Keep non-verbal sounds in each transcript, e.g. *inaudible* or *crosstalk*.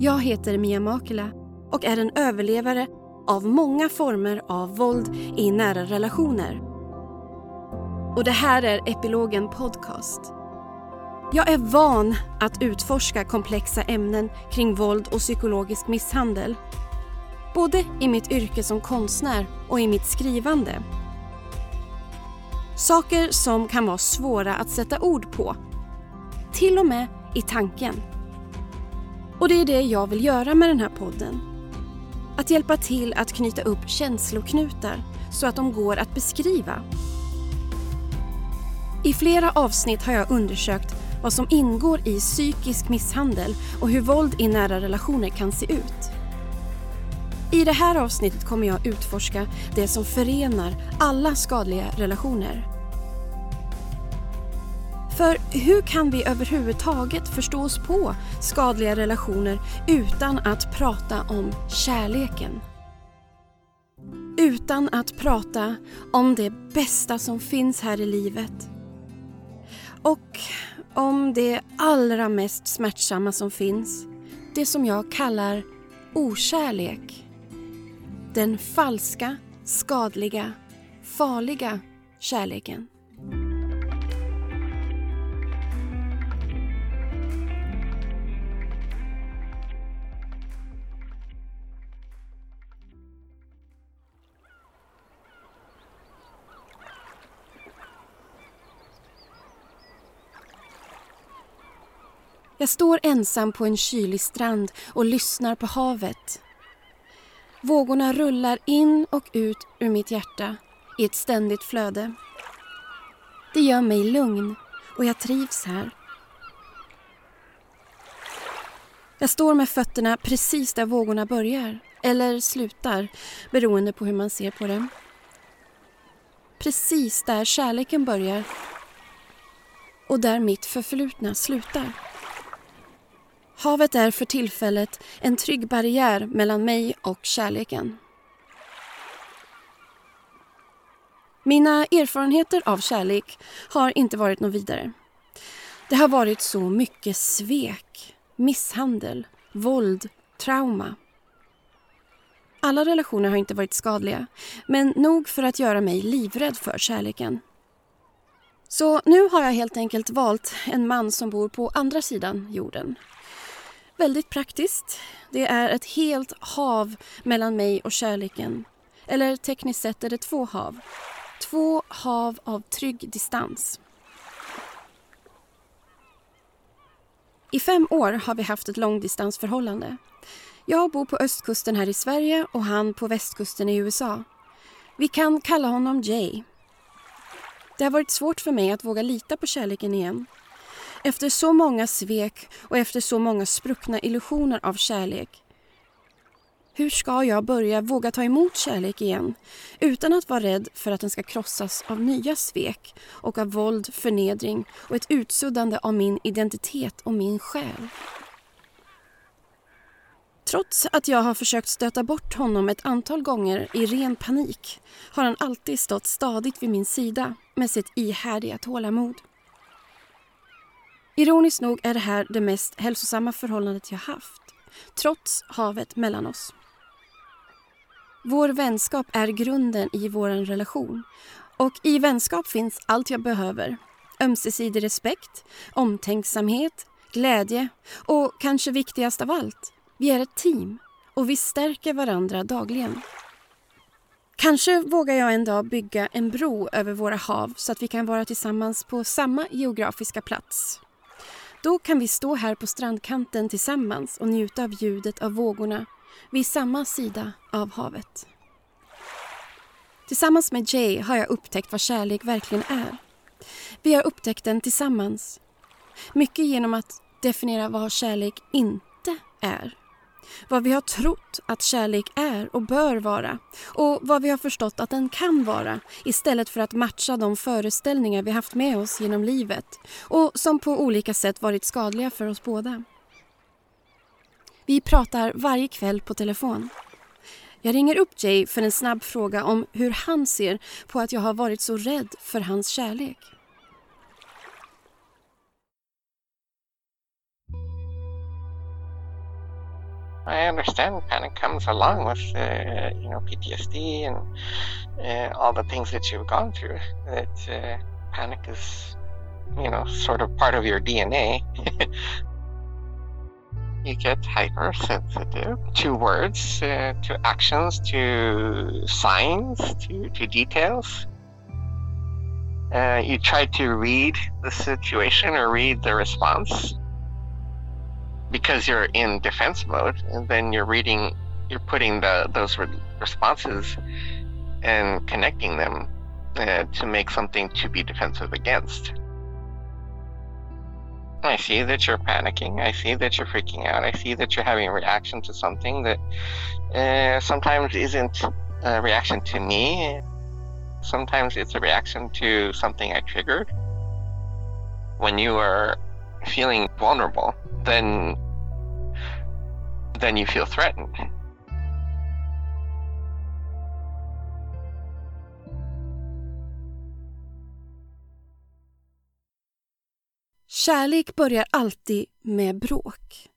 Jag heter Mia Makela och är en överlevare av många former av våld i nära relationer. Och det här är Epilogen Podcast. Jag är van att utforska komplexa ämnen kring våld och psykologisk misshandel. Både i mitt yrke som konstnär och i mitt skrivande. Saker som kan vara svåra att sätta ord på. Till och med i tanken. Och det är det jag vill göra med den här podden. Att hjälpa till att knyta upp känsloknutar så att de går att beskriva. I flera avsnitt har jag undersökt vad som ingår i psykisk misshandel och hur våld i nära relationer kan se ut. I det här avsnittet kommer jag utforska det som förenar alla skadliga relationer. För hur kan vi överhuvudtaget förstå oss på skadliga relationer utan att prata om kärleken? Utan att prata om det bästa som finns här i livet. Och om det allra mest smärtsamma som finns. Det som jag kallar okärlek. Den falska, skadliga, farliga kärleken. Jag står ensam på en kylig strand och lyssnar på havet. Vågorna rullar in och ut ur mitt hjärta i ett ständigt flöde. Det gör mig lugn och jag trivs här. Jag står med fötterna precis där vågorna börjar, eller slutar, beroende på hur man ser på det. Precis där kärleken börjar och där mitt förflutna slutar. Havet är för tillfället en trygg barriär mellan mig och kärleken. Mina erfarenheter av kärlek har inte varit något vidare. Det har varit så mycket svek, misshandel, våld, trauma. Alla relationer har inte varit skadliga, men nog för att göra mig livrädd för kärleken. Så nu har jag helt enkelt valt en man som bor på andra sidan jorden Väldigt praktiskt. Det är ett helt hav mellan mig och kärleken. Eller tekniskt sett är det två hav. Två hav av trygg distans. I fem år har vi haft ett långdistansförhållande. Jag bor på östkusten här i Sverige och han på västkusten i USA. Vi kan kalla honom Jay. Det har varit svårt för mig att våga lita på kärleken igen. Efter så många svek och efter så många spruckna illusioner av kärlek. Hur ska jag börja våga ta emot kärlek igen utan att vara rädd för att den ska krossas av nya svek och av våld, förnedring och ett utsuddande av min identitet och min själ? Trots att jag har försökt stöta bort honom ett antal gånger i ren panik har han alltid stått stadigt vid min sida med sitt ihärdiga tålamod. Ironiskt nog är det här det mest hälsosamma förhållandet jag haft, trots havet mellan oss. Vår vänskap är grunden i vår relation och i vänskap finns allt jag behöver. Ömsesidig respekt, omtänksamhet, glädje och kanske viktigast av allt, vi är ett team och vi stärker varandra dagligen. Kanske vågar jag en dag bygga en bro över våra hav så att vi kan vara tillsammans på samma geografiska plats då kan vi stå här på strandkanten tillsammans och njuta av ljudet av vågorna vid samma sida av havet. Tillsammans med Jay har jag upptäckt vad kärlek verkligen är. Vi har upptäckt den tillsammans. Mycket genom att definiera vad kärlek inte är vad vi har trott att kärlek är och bör vara och vad vi har förstått att den kan vara istället för att matcha de föreställningar vi haft med oss genom livet och som på olika sätt varit skadliga för oss båda. Vi pratar varje kväll på telefon. Jag ringer upp Jay för en snabb fråga om hur han ser på att jag har varit så rädd för hans kärlek. I understand panic comes along with uh, you know PTSD and uh, all the things that you've gone through. That uh, panic is you know sort of part of your DNA. *laughs* you get hypersensitive to words, uh, to actions, to signs, to, to details. Uh, you try to read the situation or read the response because you're in defense mode, and then you're reading, you're putting the those re- responses and connecting them uh, to make something to be defensive against. I see that you're panicking. I see that you're freaking out. I see that you're having a reaction to something that uh, sometimes isn't a reaction to me. Sometimes it's a reaction to something I triggered. When you are feeling vulnerable, then then you feel threatened. Kärlek börjar alltid med bråk.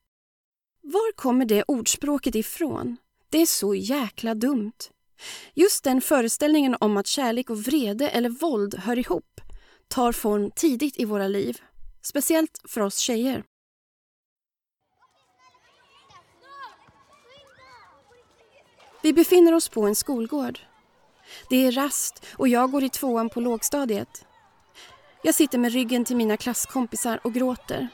Var kommer det ordspråket ifrån? Det är så jäkla dumt. Just den föreställningen om att kärlek och vrede eller våld hör ihop tar form tidigt i våra liv. Speciellt för oss tjejer. Vi befinner oss på en skolgård. Det är rast och jag går i tvåan på lågstadiet. Jag sitter med ryggen till mina klasskompisar och gråter.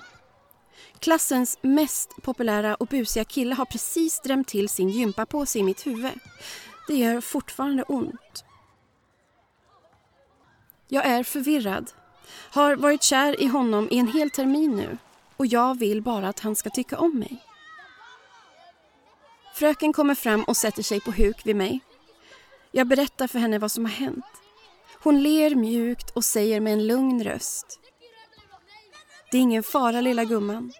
Klassens mest populära och busiga kille har precis drämt till sin gympapåse i mitt huvud. Det gör fortfarande ont. Jag är förvirrad. Har varit kär i honom i en hel termin nu och jag vill bara att han ska tycka om mig. Fröken kommer fram och sätter sig på huk vid mig. Jag berättar för henne vad som har hänt. Hon ler mjukt och säger med en lugn röst. Det är ingen fara lilla gumman.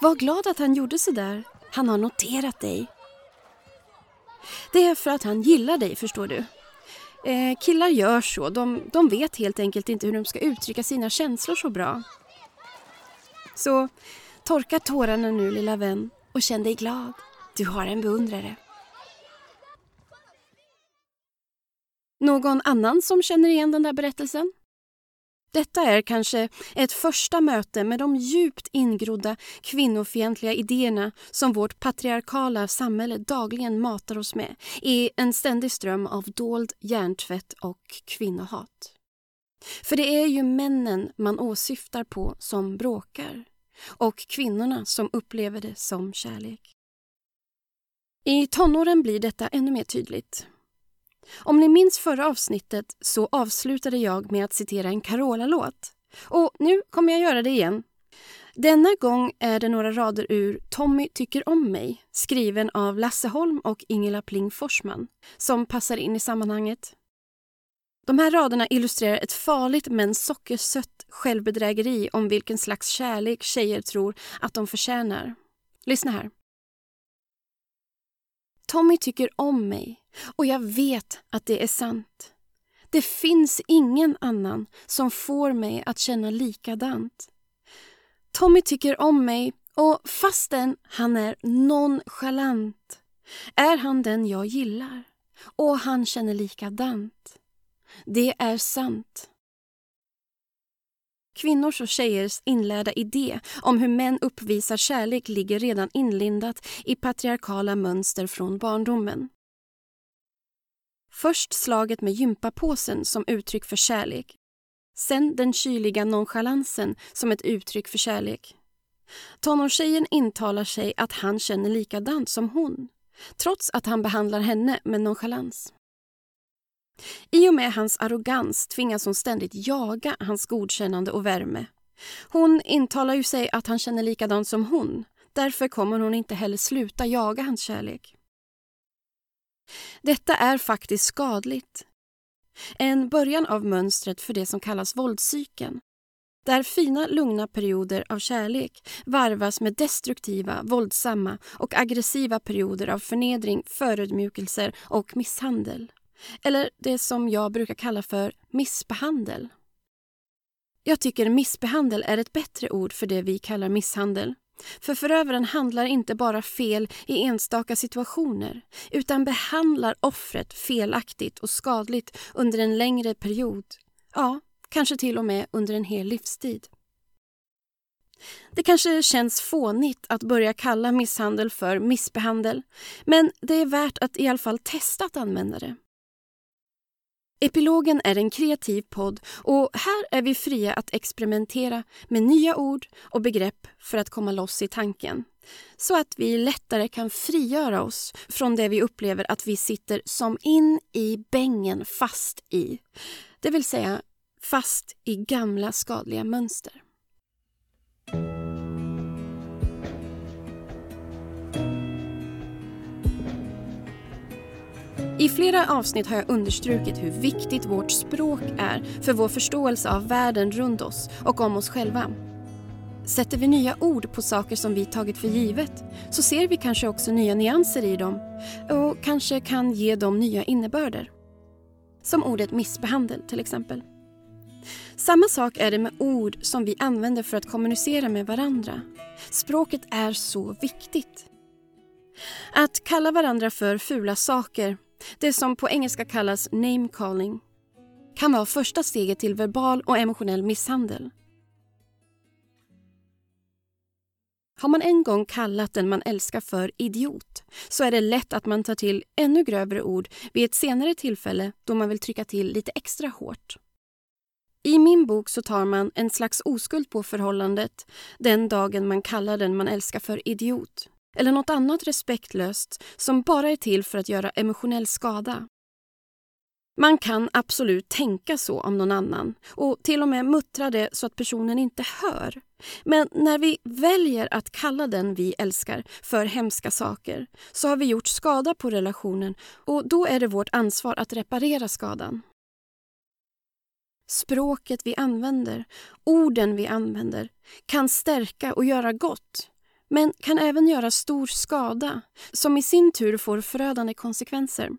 Var glad att han gjorde så där. Han har noterat dig. Det är för att han gillar dig, förstår du. Eh, killar gör så. De, de vet helt enkelt inte hur de ska uttrycka sina känslor så bra. Så torka tårarna nu, lilla vän, och känn dig glad. Du har en beundrare. Någon annan som känner igen den där berättelsen? Detta är kanske ett första möte med de djupt ingrodda kvinnofientliga idéerna som vårt patriarkala samhälle dagligen matar oss med i en ständig ström av dold hjärntvätt och kvinnohat. För det är ju männen man åsyftar på som bråkar och kvinnorna som upplever det som kärlek. I tonåren blir detta ännu mer tydligt. Om ni minns förra avsnittet så avslutade jag med att citera en Carola-låt. Och nu kommer jag göra det igen. Denna gång är det några rader ur Tommy tycker om mig skriven av Lasse Holm och Ingela Pling Forsman som passar in i sammanhanget. De här raderna illustrerar ett farligt men sockersött självbedrägeri om vilken slags kärlek tjejer tror att de förtjänar. Lyssna här. Tommy tycker om mig och jag vet att det är sant. Det finns ingen annan som får mig att känna likadant. Tommy tycker om mig och fastän han är nonchalant är han den jag gillar och han känner likadant. Det är sant. Kvinnors och tjejers inlärda idé om hur män uppvisar kärlek ligger redan inlindat i patriarkala mönster från barndomen. Först slaget med gympapåsen som uttryck för kärlek. Sen den kyliga nonchalansen som ett uttryck för kärlek. Tonårstjejen intalar sig att han känner likadant som hon trots att han behandlar henne med nonchalans. I och med hans arrogans tvingas hon ständigt jaga hans godkännande och värme. Hon intalar ju sig att han känner likadant som hon. Därför kommer hon inte heller sluta jaga hans kärlek. Detta är faktiskt skadligt. En början av mönstret för det som kallas våldscykeln där fina, lugna perioder av kärlek varvas med destruktiva, våldsamma och aggressiva perioder av förnedring, förödmjukelser och misshandel. Eller det som jag brukar kalla för missbehandel. Jag tycker missbehandel är ett bättre ord för det vi kallar misshandel. För förövaren handlar inte bara fel i enstaka situationer utan behandlar offret felaktigt och skadligt under en längre period. Ja, kanske till och med under en hel livstid. Det kanske känns fånigt att börja kalla misshandel för missbehandel men det är värt att i alla fall testa att använda det. Epilogen är en kreativ podd och här är vi fria att experimentera med nya ord och begrepp för att komma loss i tanken. Så att vi lättare kan frigöra oss från det vi upplever att vi sitter som in i bängen fast i. Det vill säga fast i gamla skadliga mönster. I flera avsnitt har jag understrukit hur viktigt vårt språk är för vår förståelse av världen runt oss och om oss själva. Sätter vi nya ord på saker som vi tagit för givet så ser vi kanske också nya nyanser i dem och kanske kan ge dem nya innebörder. Som ordet missbehandel till exempel. Samma sak är det med ord som vi använder för att kommunicera med varandra. Språket är så viktigt. Att kalla varandra för fula saker det som på engelska kallas name calling kan vara första steget till verbal och emotionell misshandel. Har man en gång kallat den man älskar för idiot så är det lätt att man tar till ännu grövre ord vid ett senare tillfälle då man vill trycka till lite extra hårt. I min bok så tar man en slags oskuld på förhållandet den dagen man kallar den man älskar för idiot eller något annat respektlöst som bara är till för att göra emotionell skada. Man kan absolut tänka så om någon annan och till och med muttra det så att personen inte hör. Men när vi väljer att kalla den vi älskar för hemska saker så har vi gjort skada på relationen och då är det vårt ansvar att reparera skadan. Språket vi använder, orden vi använder, kan stärka och göra gott men kan även göra stor skada som i sin tur får förödande konsekvenser.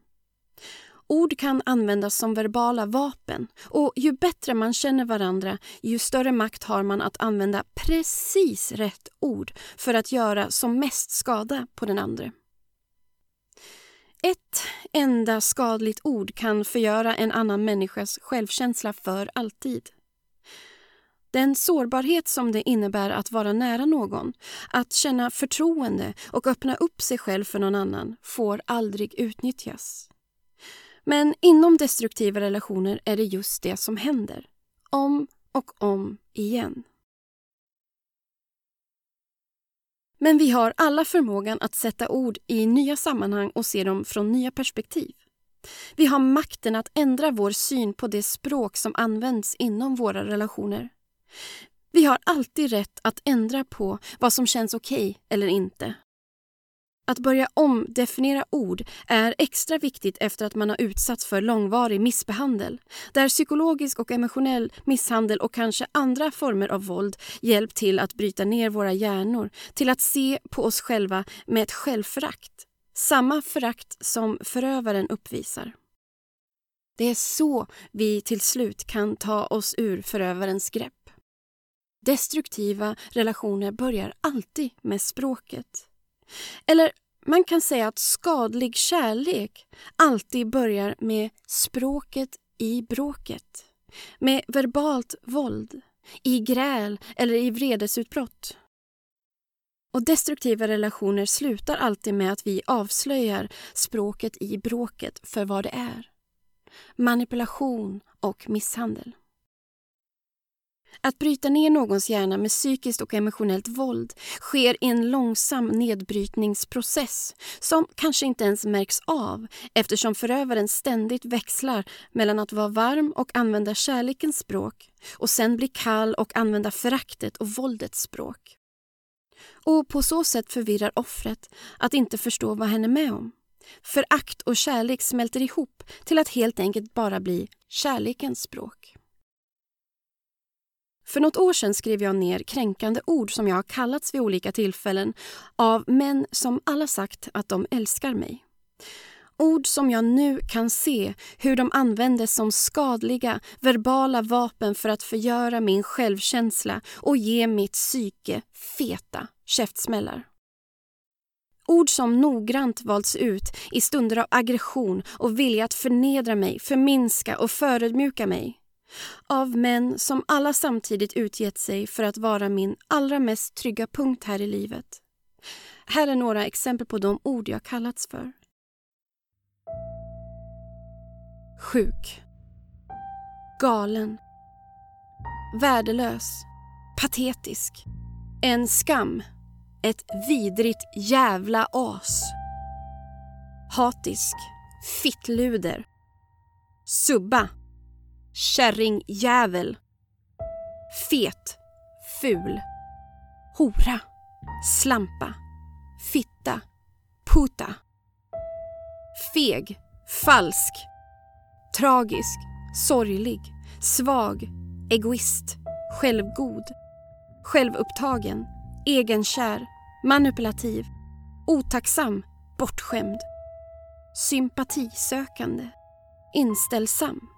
Ord kan användas som verbala vapen och ju bättre man känner varandra ju större makt har man att använda precis rätt ord för att göra som mest skada på den andra. Ett enda skadligt ord kan förgöra en annan människas självkänsla för alltid. Den sårbarhet som det innebär att vara nära någon, att känna förtroende och öppna upp sig själv för någon annan får aldrig utnyttjas. Men inom destruktiva relationer är det just det som händer. Om och om igen. Men vi har alla förmågan att sätta ord i nya sammanhang och se dem från nya perspektiv. Vi har makten att ändra vår syn på det språk som används inom våra relationer. Vi har alltid rätt att ändra på vad som känns okej okay eller inte. Att börja omdefiniera ord är extra viktigt efter att man har utsatts för långvarig missbehandel där psykologisk och emotionell misshandel och kanske andra former av våld hjälpt till att bryta ner våra hjärnor till att se på oss själva med ett självförakt. Samma förakt som förövaren uppvisar. Det är så vi till slut kan ta oss ur förövarens grepp. Destruktiva relationer börjar alltid med språket. Eller man kan säga att skadlig kärlek alltid börjar med språket i bråket. Med verbalt våld, i gräl eller i vredesutbrott. Och destruktiva relationer slutar alltid med att vi avslöjar språket i bråket för vad det är. Manipulation och misshandel. Att bryta ner någons hjärna med psykiskt och emotionellt våld sker i en långsam nedbrytningsprocess som kanske inte ens märks av eftersom förövaren ständigt växlar mellan att vara varm och använda kärlekens språk och sen bli kall och använda föraktet och våldets språk. Och på så sätt förvirrar offret att inte förstå vad hen är med om. Förakt och kärlek smälter ihop till att helt enkelt bara bli kärlekens språk. För något år sedan skrev jag ner kränkande ord som jag har kallats vid olika tillfällen av män som alla sagt att de älskar mig. Ord som jag nu kan se hur de användes som skadliga verbala vapen för att förgöra min självkänsla och ge mitt psyke feta käftsmällar. Ord som noggrant valts ut i stunder av aggression och vilja att förnedra mig, förminska och förödmjuka mig. Av män som alla samtidigt utgett sig för att vara min allra mest trygga punkt här i livet. Här är några exempel på de ord jag kallats för. Sjuk. Galen. Värdelös. Patetisk. En skam. Ett vidrigt jävla as. Hatisk. Fittluder. Subba. Kärringjävel. Fet. Ful. Hora. Slampa. Fitta. Puta. Feg. Falsk. Tragisk. Sorglig. Svag. Egoist. Självgod. Självupptagen. Egenkär. Manipulativ. Otacksam. Bortskämd. Sympatisökande. Inställsam.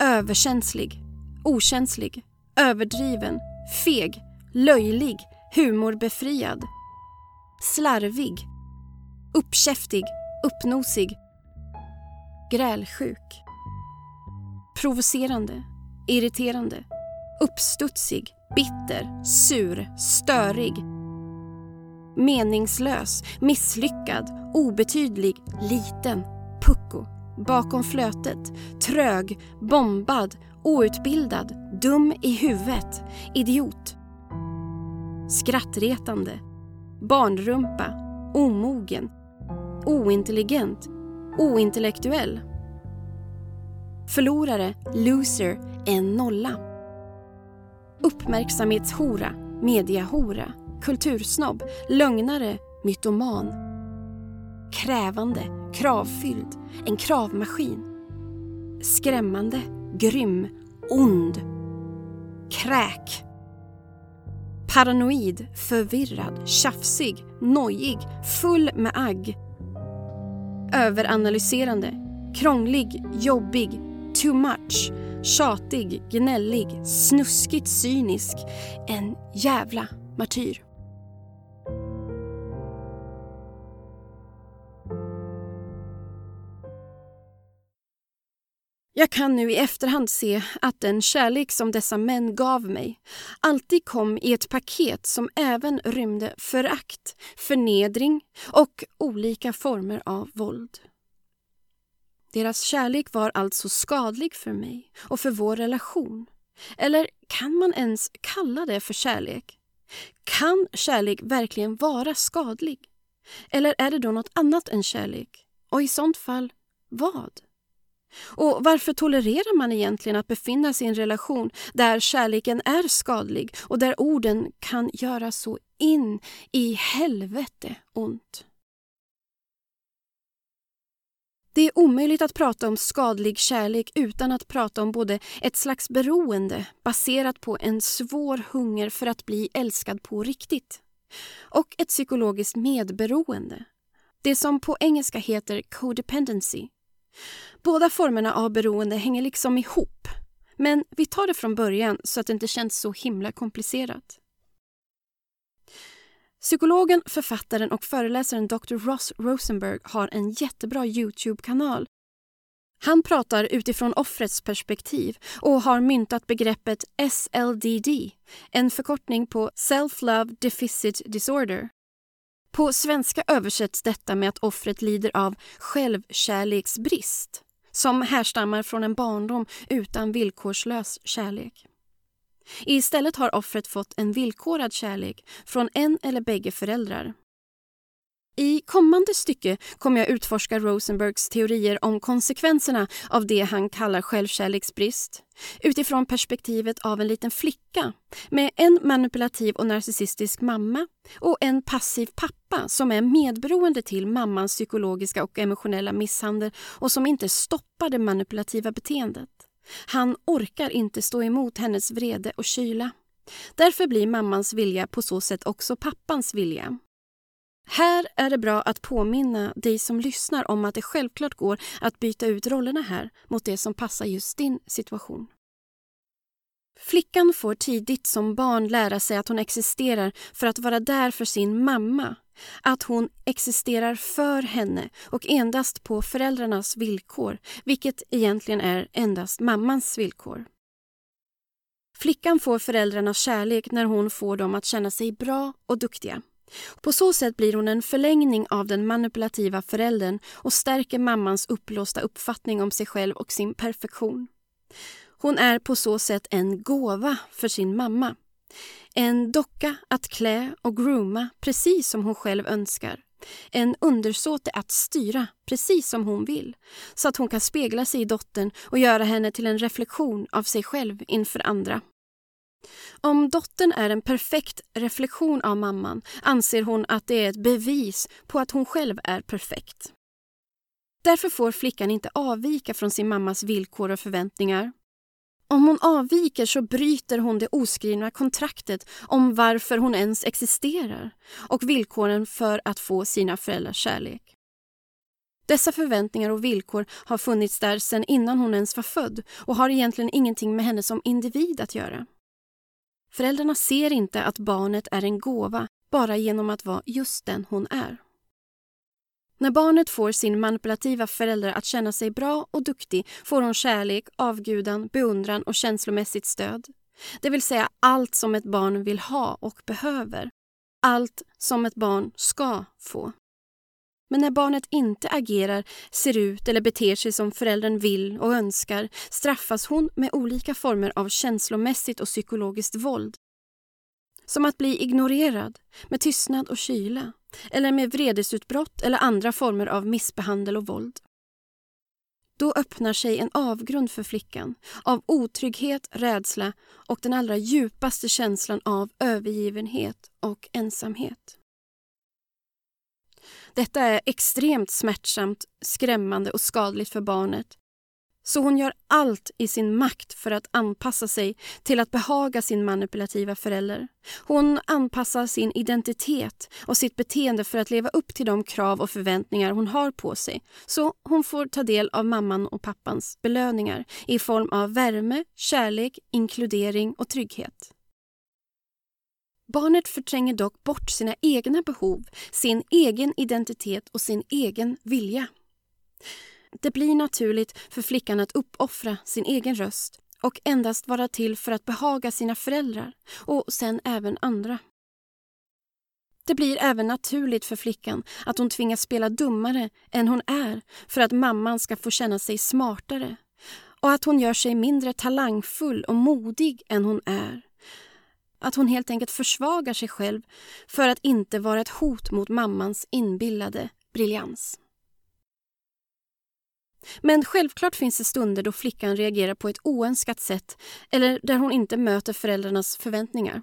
Överkänslig. Okänslig. Överdriven. Feg. Löjlig. Humorbefriad. Slarvig. Uppkäftig. Uppnosig. Grälsjuk. Provocerande. Irriterande. Uppstudsig. Bitter. Sur. Störig. Meningslös. Misslyckad. Obetydlig. Liten. Bakom flötet. Trög. Bombad. Outbildad. Dum i huvudet. Idiot. Skrattretande. Barnrumpa. Omogen. Ointelligent. Ointellektuell. Förlorare, loser, en nolla. Uppmärksamhetshora, mediahora, kultursnobb, lögnare, mytoman. Krävande, kravfylld, en kravmaskin. Skrämmande, grym, ond. Kräk. Paranoid, förvirrad, tjafsig, nojig, full med agg. Överanalyserande, krånglig, jobbig, too much, tjatig, gnällig, snuskigt cynisk. En jävla martyr. Jag kan nu i efterhand se att den kärlek som dessa män gav mig alltid kom i ett paket som även rymde förakt, förnedring och olika former av våld. Deras kärlek var alltså skadlig för mig och för vår relation. Eller kan man ens kalla det för kärlek? Kan kärlek verkligen vara skadlig? Eller är det då något annat än kärlek? Och i sånt fall, vad? Och varför tolererar man egentligen att befinna sig i en relation där kärleken är skadlig och där orden kan göra så in i helvete ont? Det är omöjligt att prata om skadlig kärlek utan att prata om både ett slags beroende baserat på en svår hunger för att bli älskad på riktigt och ett psykologiskt medberoende. Det som på engelska heter codependency. Båda formerna av beroende hänger liksom ihop men vi tar det från början så att det inte känns så himla komplicerat. Psykologen, författaren och föreläsaren Dr. Ross Rosenberg har en jättebra Youtube-kanal. Han pratar utifrån offrets perspektiv och har myntat begreppet SLDD, en förkortning på Self-Love Deficit Disorder. På svenska översätts detta med att offret lider av självkärleksbrist som härstammar från en barndom utan villkorslös kärlek. Istället har offret fått en villkorad kärlek från en eller bägge föräldrar. I kommande stycke kommer jag utforska Rosenbergs teorier om konsekvenserna av det han kallar självkärleksbrist utifrån perspektivet av en liten flicka med en manipulativ och narcissistisk mamma och en passiv pappa som är medberoende till mammans psykologiska och emotionella misshandel och som inte stoppar det manipulativa beteendet. Han orkar inte stå emot hennes vrede och kyla. Därför blir mammans vilja på så sätt också pappans vilja. Här är det bra att påminna dig som lyssnar om att det självklart går att byta ut rollerna här mot det som passar just din situation. Flickan får tidigt som barn lära sig att hon existerar för att vara där för sin mamma. Att hon existerar för henne och endast på föräldrarnas villkor, vilket egentligen är endast mammans villkor. Flickan får föräldrarnas kärlek när hon får dem att känna sig bra och duktiga. På så sätt blir hon en förlängning av den manipulativa föräldern och stärker mammans upplåsta uppfattning om sig själv och sin perfektion. Hon är på så sätt en gåva för sin mamma. En docka att klä och grooma precis som hon själv önskar. En undersåte att styra precis som hon vill så att hon kan spegla sig i dottern och göra henne till en reflektion av sig själv inför andra. Om dottern är en perfekt reflektion av mamman anser hon att det är ett bevis på att hon själv är perfekt. Därför får flickan inte avvika från sin mammas villkor och förväntningar. Om hon avviker så bryter hon det oskrivna kontraktet om varför hon ens existerar och villkoren för att få sina föräldrars kärlek. Dessa förväntningar och villkor har funnits där sedan innan hon ens var född och har egentligen ingenting med henne som individ att göra. Föräldrarna ser inte att barnet är en gåva bara genom att vara just den hon är. När barnet får sin manipulativa förälder att känna sig bra och duktig får hon kärlek, avgudan, beundran och känslomässigt stöd. Det vill säga allt som ett barn vill ha och behöver. Allt som ett barn ska få. Men när barnet inte agerar, ser ut eller beter sig som föräldern vill och önskar straffas hon med olika former av känslomässigt och psykologiskt våld. Som att bli ignorerad, med tystnad och kyla eller med vredesutbrott eller andra former av missbehandel och våld. Då öppnar sig en avgrund för flickan av otrygghet, rädsla och den allra djupaste känslan av övergivenhet och ensamhet. Detta är extremt smärtsamt, skrämmande och skadligt för barnet. Så hon gör allt i sin makt för att anpassa sig till att behaga sin manipulativa förälder. Hon anpassar sin identitet och sitt beteende för att leva upp till de krav och förväntningar hon har på sig. Så hon får ta del av mamman och pappans belöningar i form av värme, kärlek, inkludering och trygghet. Barnet förtränger dock bort sina egna behov, sin egen identitet och sin egen vilja. Det blir naturligt för flickan att uppoffra sin egen röst och endast vara till för att behaga sina föräldrar och sen även andra. Det blir även naturligt för flickan att hon tvingas spela dummare än hon är för att mamman ska få känna sig smartare och att hon gör sig mindre talangfull och modig än hon är att hon helt enkelt försvagar sig själv för att inte vara ett hot mot mammans inbillade briljans. Men självklart finns det stunder då flickan reagerar på ett oönskat sätt eller där hon inte möter föräldrarnas förväntningar.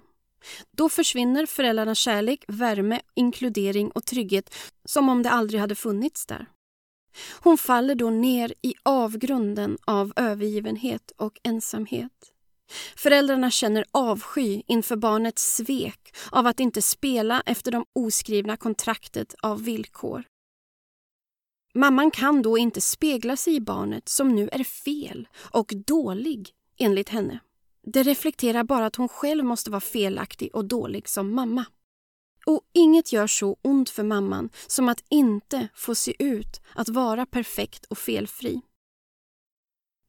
Då försvinner föräldrarnas kärlek, värme, inkludering och trygghet som om det aldrig hade funnits där. Hon faller då ner i avgrunden av övergivenhet och ensamhet. Föräldrarna känner avsky inför barnets svek av att inte spela efter de oskrivna kontraktet av villkor. Mamman kan då inte spegla sig i barnet som nu är fel och dålig enligt henne. Det reflekterar bara att hon själv måste vara felaktig och dålig som mamma. Och inget gör så ont för mamman som att inte få se ut att vara perfekt och felfri.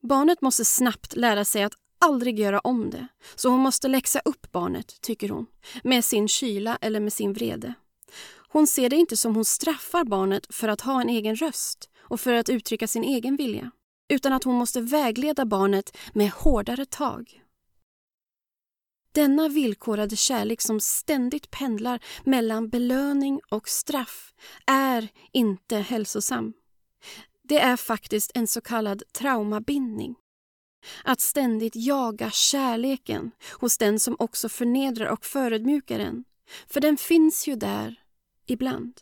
Barnet måste snabbt lära sig att aldrig göra om det, så hon måste läxa upp barnet, tycker hon, med sin kyla eller med sin vrede. Hon ser det inte som hon straffar barnet för att ha en egen röst och för att uttrycka sin egen vilja, utan att hon måste vägleda barnet med hårdare tag. Denna villkorade kärlek som ständigt pendlar mellan belöning och straff är inte hälsosam. Det är faktiskt en så kallad traumabindning. Att ständigt jaga kärleken hos den som också förnedrar och förödmjukar en. För den finns ju där, ibland.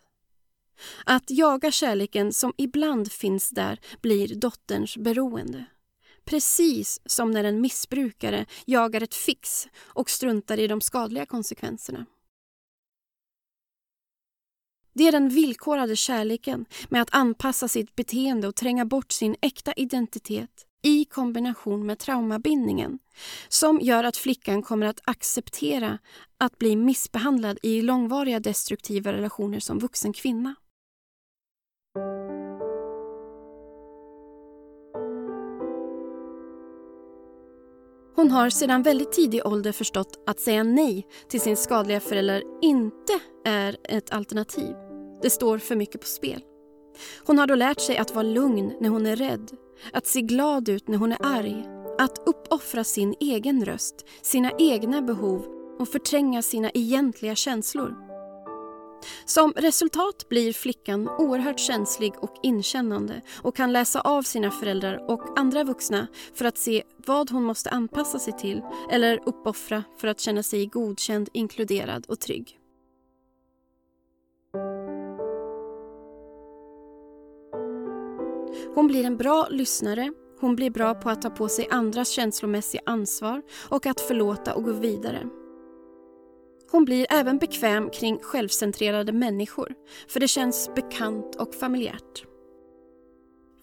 Att jaga kärleken som ibland finns där blir dotterns beroende. Precis som när en missbrukare jagar ett fix och struntar i de skadliga konsekvenserna. Det är den villkorade kärleken med att anpassa sitt beteende och tränga bort sin äkta identitet i kombination med traumabindningen som gör att flickan kommer att acceptera att bli missbehandlad i långvariga destruktiva relationer som vuxen kvinna. Hon har sedan väldigt tidig ålder förstått att säga nej till sin skadliga förälder inte är ett alternativ. Det står för mycket på spel. Hon har då lärt sig att vara lugn när hon är rädd, att se glad ut när hon är arg, att uppoffra sin egen röst, sina egna behov och förtränga sina egentliga känslor. Som resultat blir flickan oerhört känslig och inkännande och kan läsa av sina föräldrar och andra vuxna för att se vad hon måste anpassa sig till eller uppoffra för att känna sig godkänd, inkluderad och trygg. Hon blir en bra lyssnare, hon blir bra på att ta på sig andras känslomässiga ansvar och att förlåta och gå vidare. Hon blir även bekväm kring självcentrerade människor för det känns bekant och familjärt.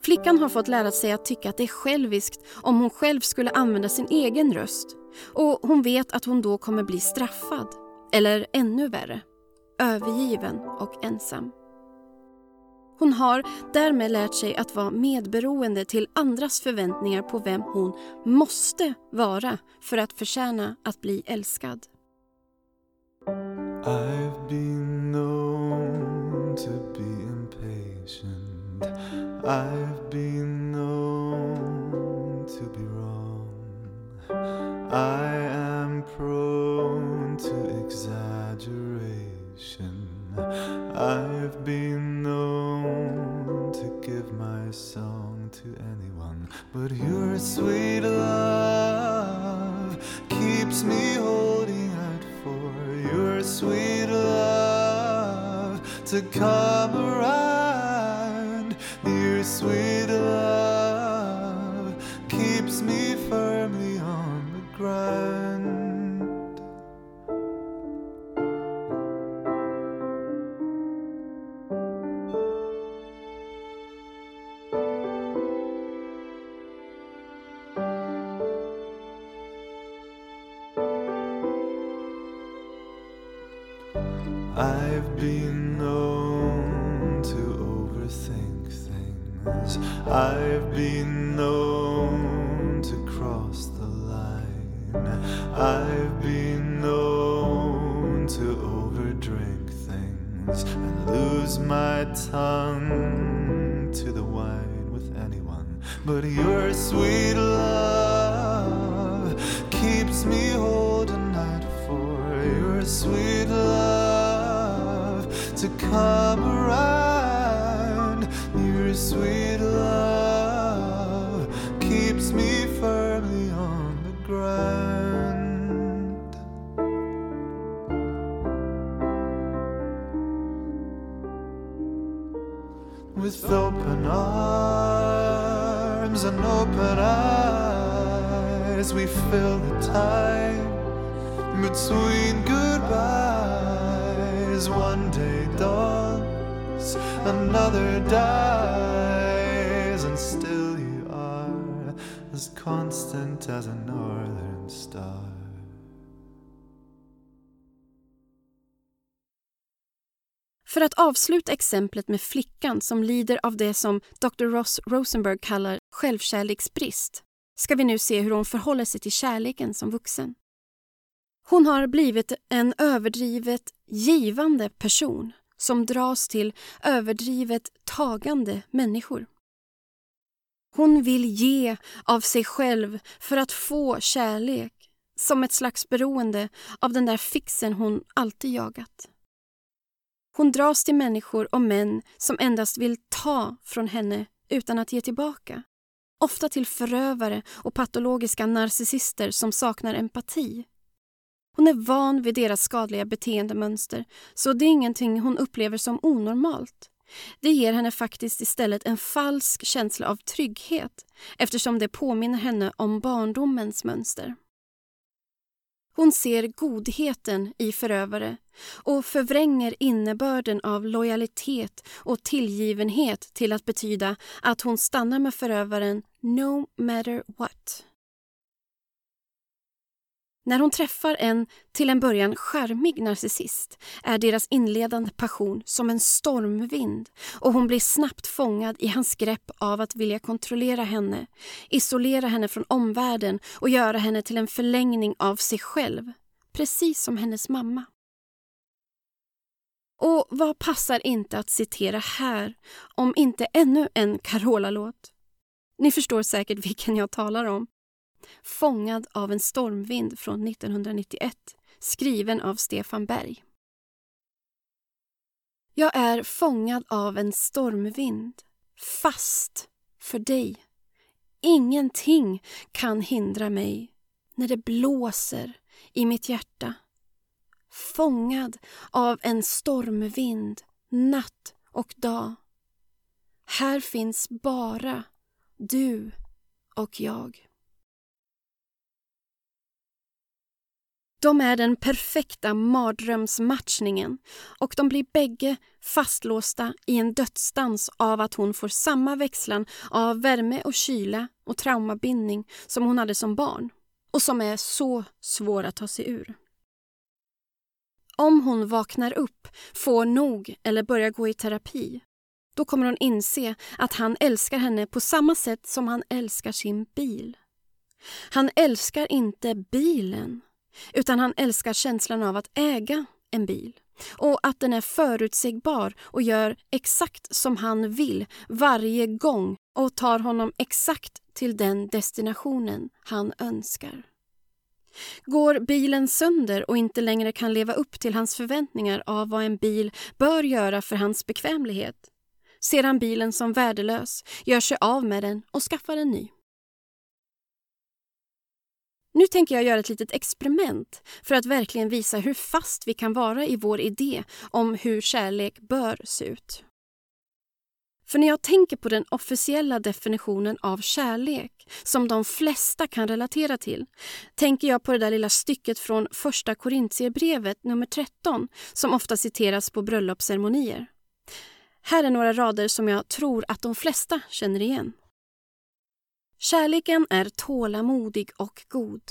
Flickan har fått lära sig att tycka att det är själviskt om hon själv skulle använda sin egen röst och hon vet att hon då kommer bli straffad, eller ännu värre, övergiven och ensam. Hon har därmed lärt sig att vara medberoende till andras förväntningar på vem hon måste vara för att förtjäna att bli älskad. I've been known to be impatient. I've been known to be wrong. I but your sweet love keeps me holding out for your sweet love to come around. Your sweet love keeps me firmly on the ground. But you're sweet För att avsluta exemplet med flickan som lider av det som Dr. Ross Rosenberg kallar självkärleksbrist ska vi nu se hur hon förhåller sig till kärleken som vuxen. Hon har blivit en överdrivet givande person som dras till överdrivet tagande människor. Hon vill ge av sig själv för att få kärlek som ett slags beroende av den där fixen hon alltid jagat. Hon dras till människor och män som endast vill ta från henne utan att ge tillbaka. Ofta till förövare och patologiska narcissister som saknar empati. Hon är van vid deras skadliga beteendemönster så det är ingenting hon upplever som onormalt. Det ger henne faktiskt istället en falsk känsla av trygghet eftersom det påminner henne om barndomens mönster. Hon ser godheten i förövare och förvränger innebörden av lojalitet och tillgivenhet till att betyda att hon stannar med förövaren no matter what. När hon träffar en till en början charmig narcissist är deras inledande passion som en stormvind och hon blir snabbt fångad i hans grepp av att vilja kontrollera henne, isolera henne från omvärlden och göra henne till en förlängning av sig själv, precis som hennes mamma. Och vad passar inte att citera här om inte ännu en Carola-låt? Ni förstår säkert vilken jag talar om. Fångad av en stormvind från 1991 skriven av Stefan Berg. Jag är fångad av en stormvind, fast för dig. Ingenting kan hindra mig när det blåser i mitt hjärta. Fångad av en stormvind, natt och dag. Här finns bara du och jag. De är den perfekta mardrömsmatchningen och de blir bägge fastlåsta i en dödsdans av att hon får samma växlan av värme och kyla och traumabindning som hon hade som barn och som är så svår att ta sig ur. Om hon vaknar upp, får nog eller börjar gå i terapi då kommer hon inse att han älskar henne på samma sätt som han älskar sin bil. Han älskar inte bilen utan han älskar känslan av att äga en bil och att den är förutsägbar och gör exakt som han vill varje gång och tar honom exakt till den destinationen han önskar. Går bilen sönder och inte längre kan leva upp till hans förväntningar av vad en bil bör göra för hans bekvämlighet ser han bilen som värdelös, gör sig av med den och skaffar en ny. Nu tänker jag göra ett litet experiment för att verkligen visa hur fast vi kan vara i vår idé om hur kärlek bör se ut. För när jag tänker på den officiella definitionen av kärlek som de flesta kan relatera till tänker jag på det där lilla stycket från första Korintierbrevet nummer 13 som ofta citeras på bröllopsceremonier. Här är några rader som jag tror att de flesta känner igen. Kärleken är tålamodig och god.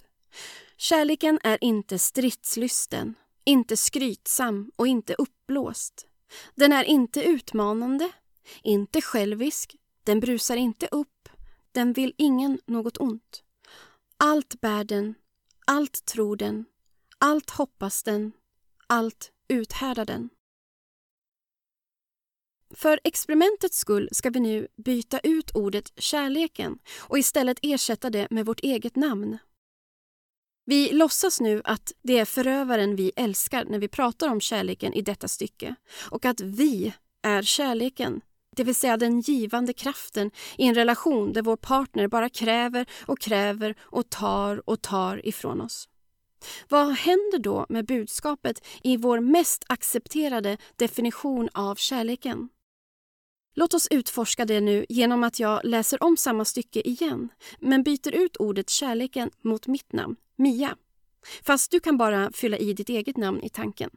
Kärleken är inte stridslysten, inte skrytsam och inte uppblåst. Den är inte utmanande, inte självisk, den brusar inte upp, den vill ingen något ont. Allt bär den, allt tror den, allt hoppas den, allt uthärdar den. För experimentets skull ska vi nu byta ut ordet kärleken och istället ersätta det med vårt eget namn. Vi låtsas nu att det är förövaren vi älskar när vi pratar om kärleken i detta stycke och att vi är kärleken, det vill säga den givande kraften i en relation där vår partner bara kräver och kräver och tar och tar ifrån oss. Vad händer då med budskapet i vår mest accepterade definition av kärleken? Låt oss utforska det nu genom att jag läser om samma stycke igen men byter ut ordet kärleken mot mitt namn, Mia. Fast du kan bara fylla i ditt eget namn i tanken.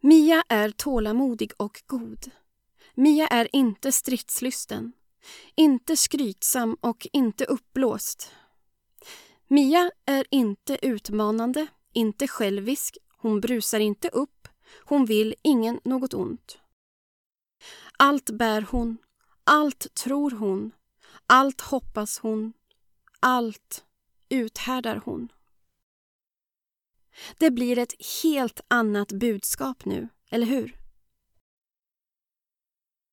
Mia är tålamodig och god. Mia är inte stridslysten, inte skrytsam och inte uppblåst. Mia är inte utmanande, inte självisk, hon brusar inte upp, hon vill ingen något ont. Allt bär hon, allt tror hon, allt hoppas hon, allt uthärdar hon. Det blir ett helt annat budskap nu, eller hur?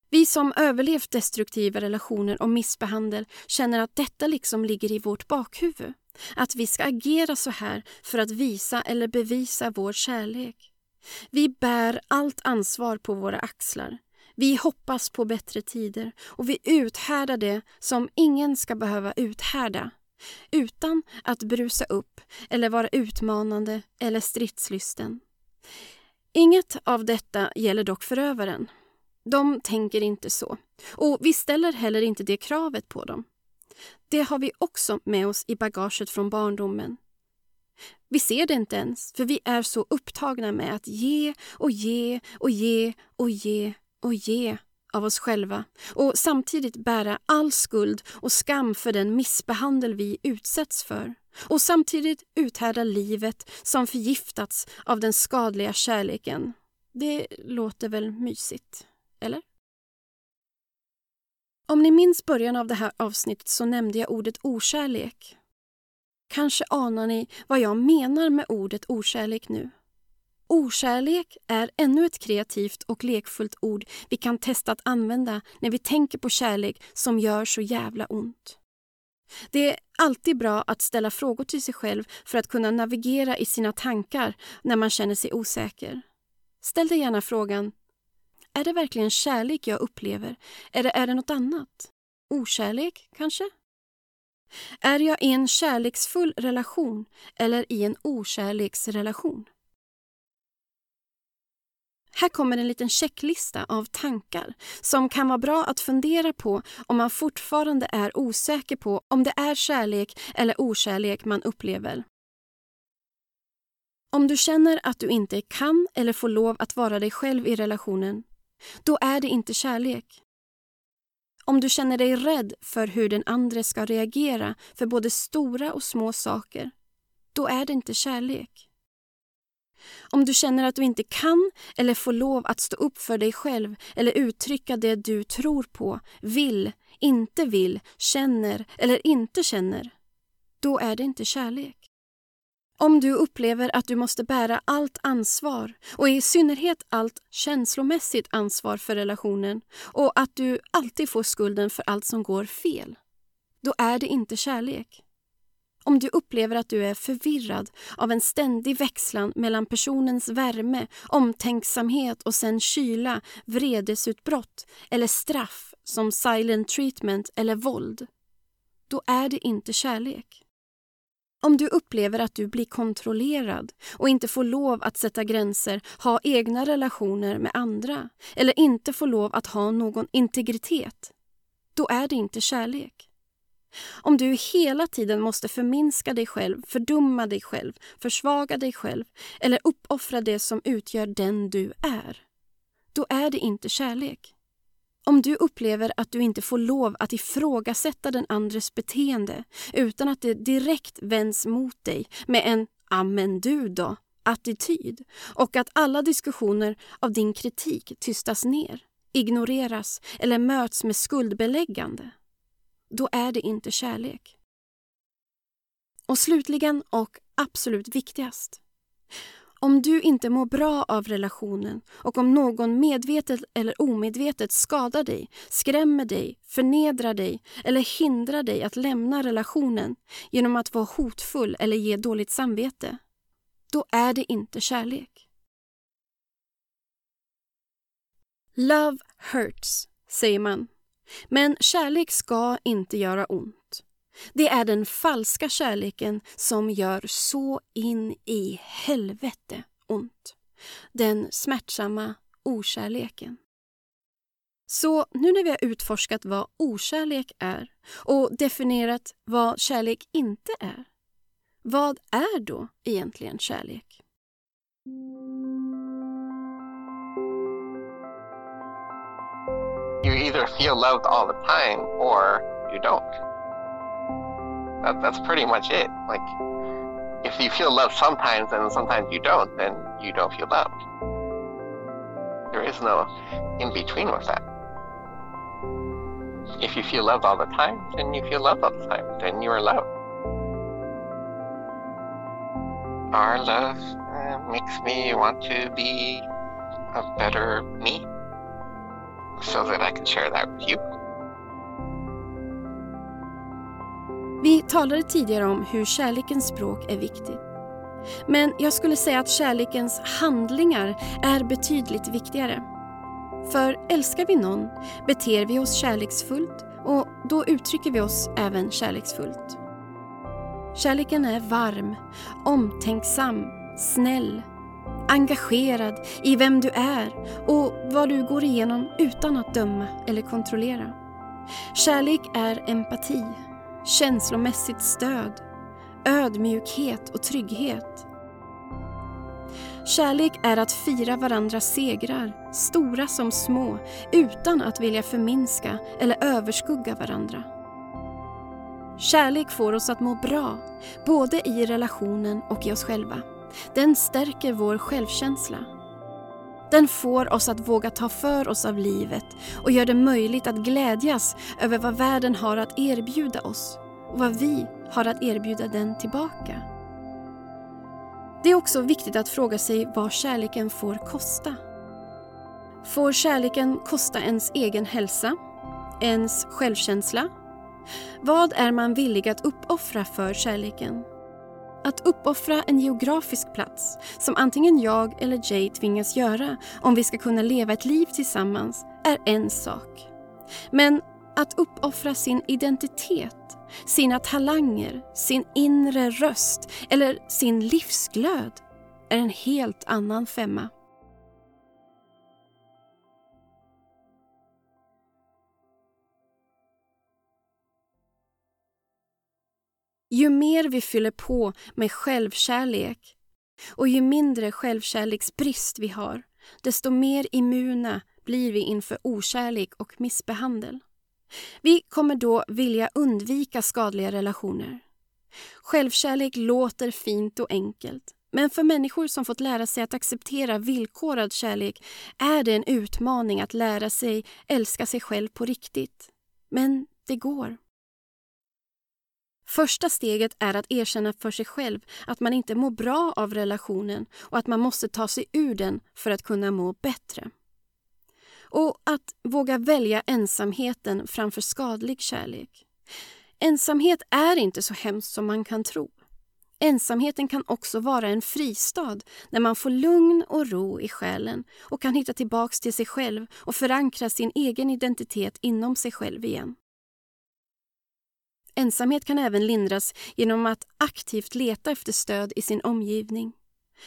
Vi som överlevt destruktiva relationer och missbehandel känner att detta liksom ligger i vårt bakhuvud. Att vi ska agera så här för att visa eller bevisa vår kärlek. Vi bär allt ansvar på våra axlar. Vi hoppas på bättre tider och vi uthärdar det som ingen ska behöva uthärda utan att brusa upp eller vara utmanande eller stridslysten. Inget av detta gäller dock förövaren. De tänker inte så och vi ställer heller inte det kravet på dem. Det har vi också med oss i bagaget från barndomen. Vi ser det inte ens, för vi är så upptagna med att ge och ge och ge och ge och ge av oss själva och samtidigt bära all skuld och skam för den missbehandel vi utsätts för och samtidigt uthärda livet som förgiftats av den skadliga kärleken. Det låter väl mysigt, eller? Om ni minns början av det här avsnittet så nämnde jag ordet okärlek. Kanske anar ni vad jag menar med ordet okärlek nu. Okärlek är ännu ett kreativt och lekfullt ord vi kan testa att använda när vi tänker på kärlek som gör så jävla ont. Det är alltid bra att ställa frågor till sig själv för att kunna navigera i sina tankar när man känner sig osäker. Ställ dig gärna frågan Är det verkligen kärlek jag upplever eller är det något annat? Okärlek, kanske? Är jag i en kärleksfull relation eller i en okärleksrelation? Här kommer en liten checklista av tankar som kan vara bra att fundera på om man fortfarande är osäker på om det är kärlek eller okärlek man upplever. Om du känner att du inte kan eller får lov att vara dig själv i relationen, då är det inte kärlek. Om du känner dig rädd för hur den andra ska reagera för både stora och små saker, då är det inte kärlek. Om du känner att du inte kan eller får lov att stå upp för dig själv eller uttrycka det du tror på, vill, inte vill, känner eller inte känner, då är det inte kärlek. Om du upplever att du måste bära allt ansvar och i synnerhet allt känslomässigt ansvar för relationen och att du alltid får skulden för allt som går fel, då är det inte kärlek. Om du upplever att du är förvirrad av en ständig växlan mellan personens värme, omtänksamhet och sen kyla, vredesutbrott eller straff som silent treatment eller våld, då är det inte kärlek. Om du upplever att du blir kontrollerad och inte får lov att sätta gränser, ha egna relationer med andra eller inte får lov att ha någon integritet, då är det inte kärlek. Om du hela tiden måste förminska dig själv, fördumma dig själv, försvaga dig själv eller uppoffra det som utgör den du är, då är det inte kärlek. Om du upplever att du inte får lov att ifrågasätta den andres beteende utan att det direkt vänds mot dig med en ”amen du då” attityd och att alla diskussioner av din kritik tystas ner, ignoreras eller möts med skuldbeläggande, då är det inte kärlek. Och slutligen och absolut viktigast. Om du inte mår bra av relationen och om någon medvetet eller omedvetet skadar dig, skrämmer dig, förnedrar dig eller hindrar dig att lämna relationen genom att vara hotfull eller ge dåligt samvete, då är det inte kärlek. Love hurts, säger man. Men kärlek ska inte göra ont. Det är den falska kärleken som gör så in i helvete ont. Den smärtsamma okärleken. Så nu när vi har utforskat vad okärlek är och definierat vad kärlek inte är, vad är då egentligen kärlek? You either feel loved all the time or you don't. That, that's pretty much it. Like, if you feel loved sometimes and sometimes you don't, then you don't feel loved. There is no in between with that. If you feel loved all the time, then you feel loved all the time. Then you are loved. Our love uh, makes me want to be a better me so that I can share that with you. Vi talade tidigare om hur kärlekens språk är viktigt. Men jag skulle säga att kärlekens handlingar är betydligt viktigare. För älskar vi någon beter vi oss kärleksfullt och då uttrycker vi oss även kärleksfullt. Kärleken är varm, omtänksam, snäll, engagerad i vem du är och vad du går igenom utan att döma eller kontrollera. Kärlek är empati känslomässigt stöd, ödmjukhet och trygghet. Kärlek är att fira varandras segrar, stora som små, utan att vilja förminska eller överskugga varandra. Kärlek får oss att må bra, både i relationen och i oss själva. Den stärker vår självkänsla. Den får oss att våga ta för oss av livet och gör det möjligt att glädjas över vad världen har att erbjuda oss och vad vi har att erbjuda den tillbaka. Det är också viktigt att fråga sig vad kärleken får kosta. Får kärleken kosta ens egen hälsa? Ens självkänsla? Vad är man villig att uppoffra för kärleken? Att uppoffra en geografisk plats, som antingen jag eller Jay tvingas göra om vi ska kunna leva ett liv tillsammans, är en sak. Men att uppoffra sin identitet, sina talanger, sin inre röst eller sin livsglöd är en helt annan femma. Ju mer vi fyller på med självkärlek och ju mindre självkärleksbrist vi har, desto mer immuna blir vi inför okärlek och missbehandel. Vi kommer då vilja undvika skadliga relationer. Självkärlek låter fint och enkelt, men för människor som fått lära sig att acceptera villkorad kärlek är det en utmaning att lära sig älska sig själv på riktigt. Men det går. Första steget är att erkänna för sig själv att man inte mår bra av relationen och att man måste ta sig ur den för att kunna må bättre. Och att våga välja ensamheten framför skadlig kärlek. Ensamhet är inte så hemskt som man kan tro. Ensamheten kan också vara en fristad när man får lugn och ro i själen och kan hitta tillbaks till sig själv och förankra sin egen identitet inom sig själv igen. Ensamhet kan även lindras genom att aktivt leta efter stöd i sin omgivning.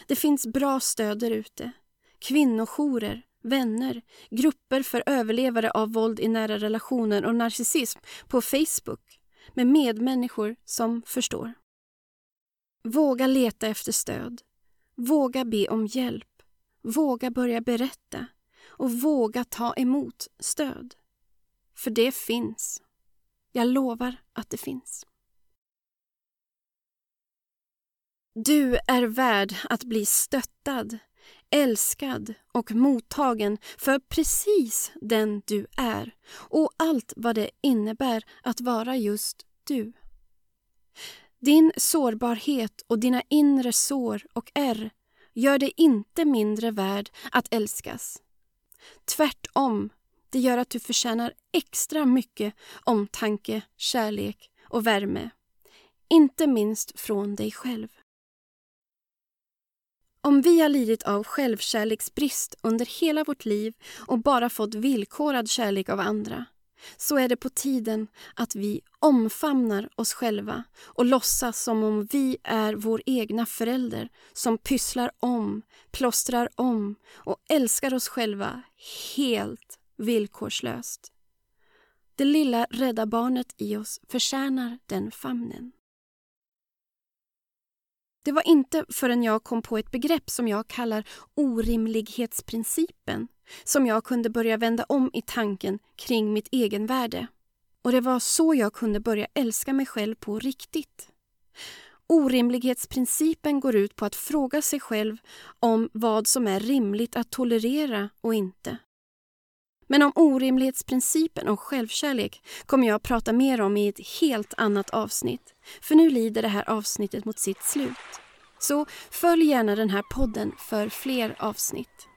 Det finns bra stöd där ute. Kvinnojourer, vänner, grupper för överlevare av våld i nära relationer och narcissism på Facebook med medmänniskor som förstår. Våga leta efter stöd. Våga be om hjälp. Våga börja berätta och våga ta emot stöd. För det finns. Jag lovar att det finns. Du är värd att bli stöttad, älskad och mottagen för precis den du är och allt vad det innebär att vara just du. Din sårbarhet och dina inre sår och ärr gör dig inte mindre värd att älskas. Tvärtom det gör att du förtjänar extra mycket omtanke, kärlek och värme. Inte minst från dig själv. Om vi har lidit av självkärleksbrist under hela vårt liv och bara fått villkorad kärlek av andra så är det på tiden att vi omfamnar oss själva och låtsas som om vi är vår egna förälder som pysslar om, plåstrar om och älskar oss själva helt villkorslöst. Det lilla rädda barnet i oss förtjänar den famnen. Det var inte förrän jag kom på ett begrepp som jag kallar orimlighetsprincipen som jag kunde börja vända om i tanken kring mitt egenvärde. Och det var så jag kunde börja älska mig själv på riktigt. Orimlighetsprincipen går ut på att fråga sig själv om vad som är rimligt att tolerera och inte. Men om orimlighetsprincipen och självkärlek kommer jag att prata mer om i ett helt annat avsnitt. För nu lider det här avsnittet mot sitt slut. Så följ gärna den här podden för fler avsnitt.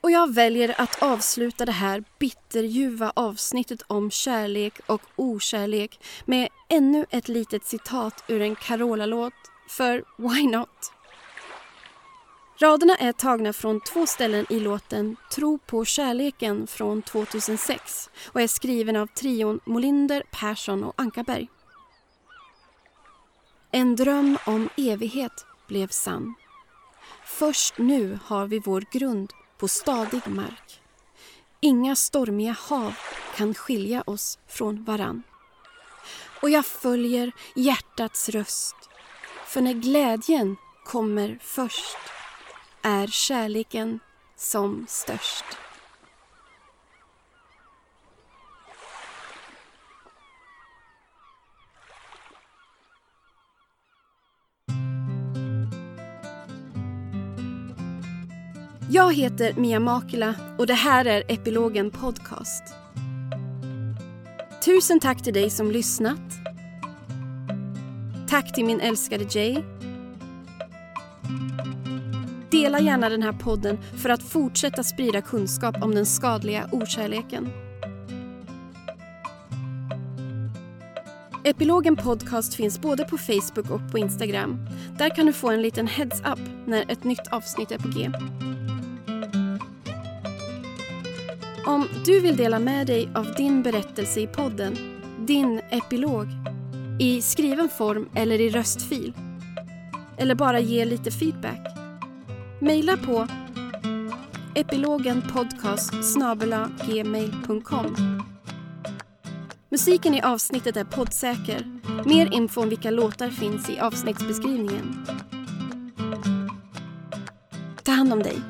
Och jag väljer att avsluta det här bitterljuva avsnittet om kärlek och okärlek med ännu ett litet citat ur en Carola-låt, för why not? Raderna är tagna från två ställen i låten Tro på kärleken från 2006 och är skriven av trion Molinder, Persson och Ankarberg. En dröm om evighet blev sann. Först nu har vi vår grund på stadig mark. Inga stormiga hav kan skilja oss från varann. och jag följer hjärtats röst. För när glädjen kommer först är kärleken som störst. Jag heter Mia Makila och det här är Epilogen Podcast. Tusen tack till dig som lyssnat. Tack till min älskade Jay. Dela gärna den här podden för att fortsätta sprida kunskap om den skadliga okärleken. Epilogen Podcast finns både på Facebook och på Instagram. Där kan du få en liten heads-up när ett nytt avsnitt är på G. Om du vill dela med dig av din berättelse i podden, din epilog, i skriven form eller i röstfil, eller bara ge lite feedback, mejla på epilogenpodcast.gmail.com Musiken i avsnittet är poddsäker. Mer info om vilka låtar finns i avsnittsbeskrivningen. Ta hand om dig.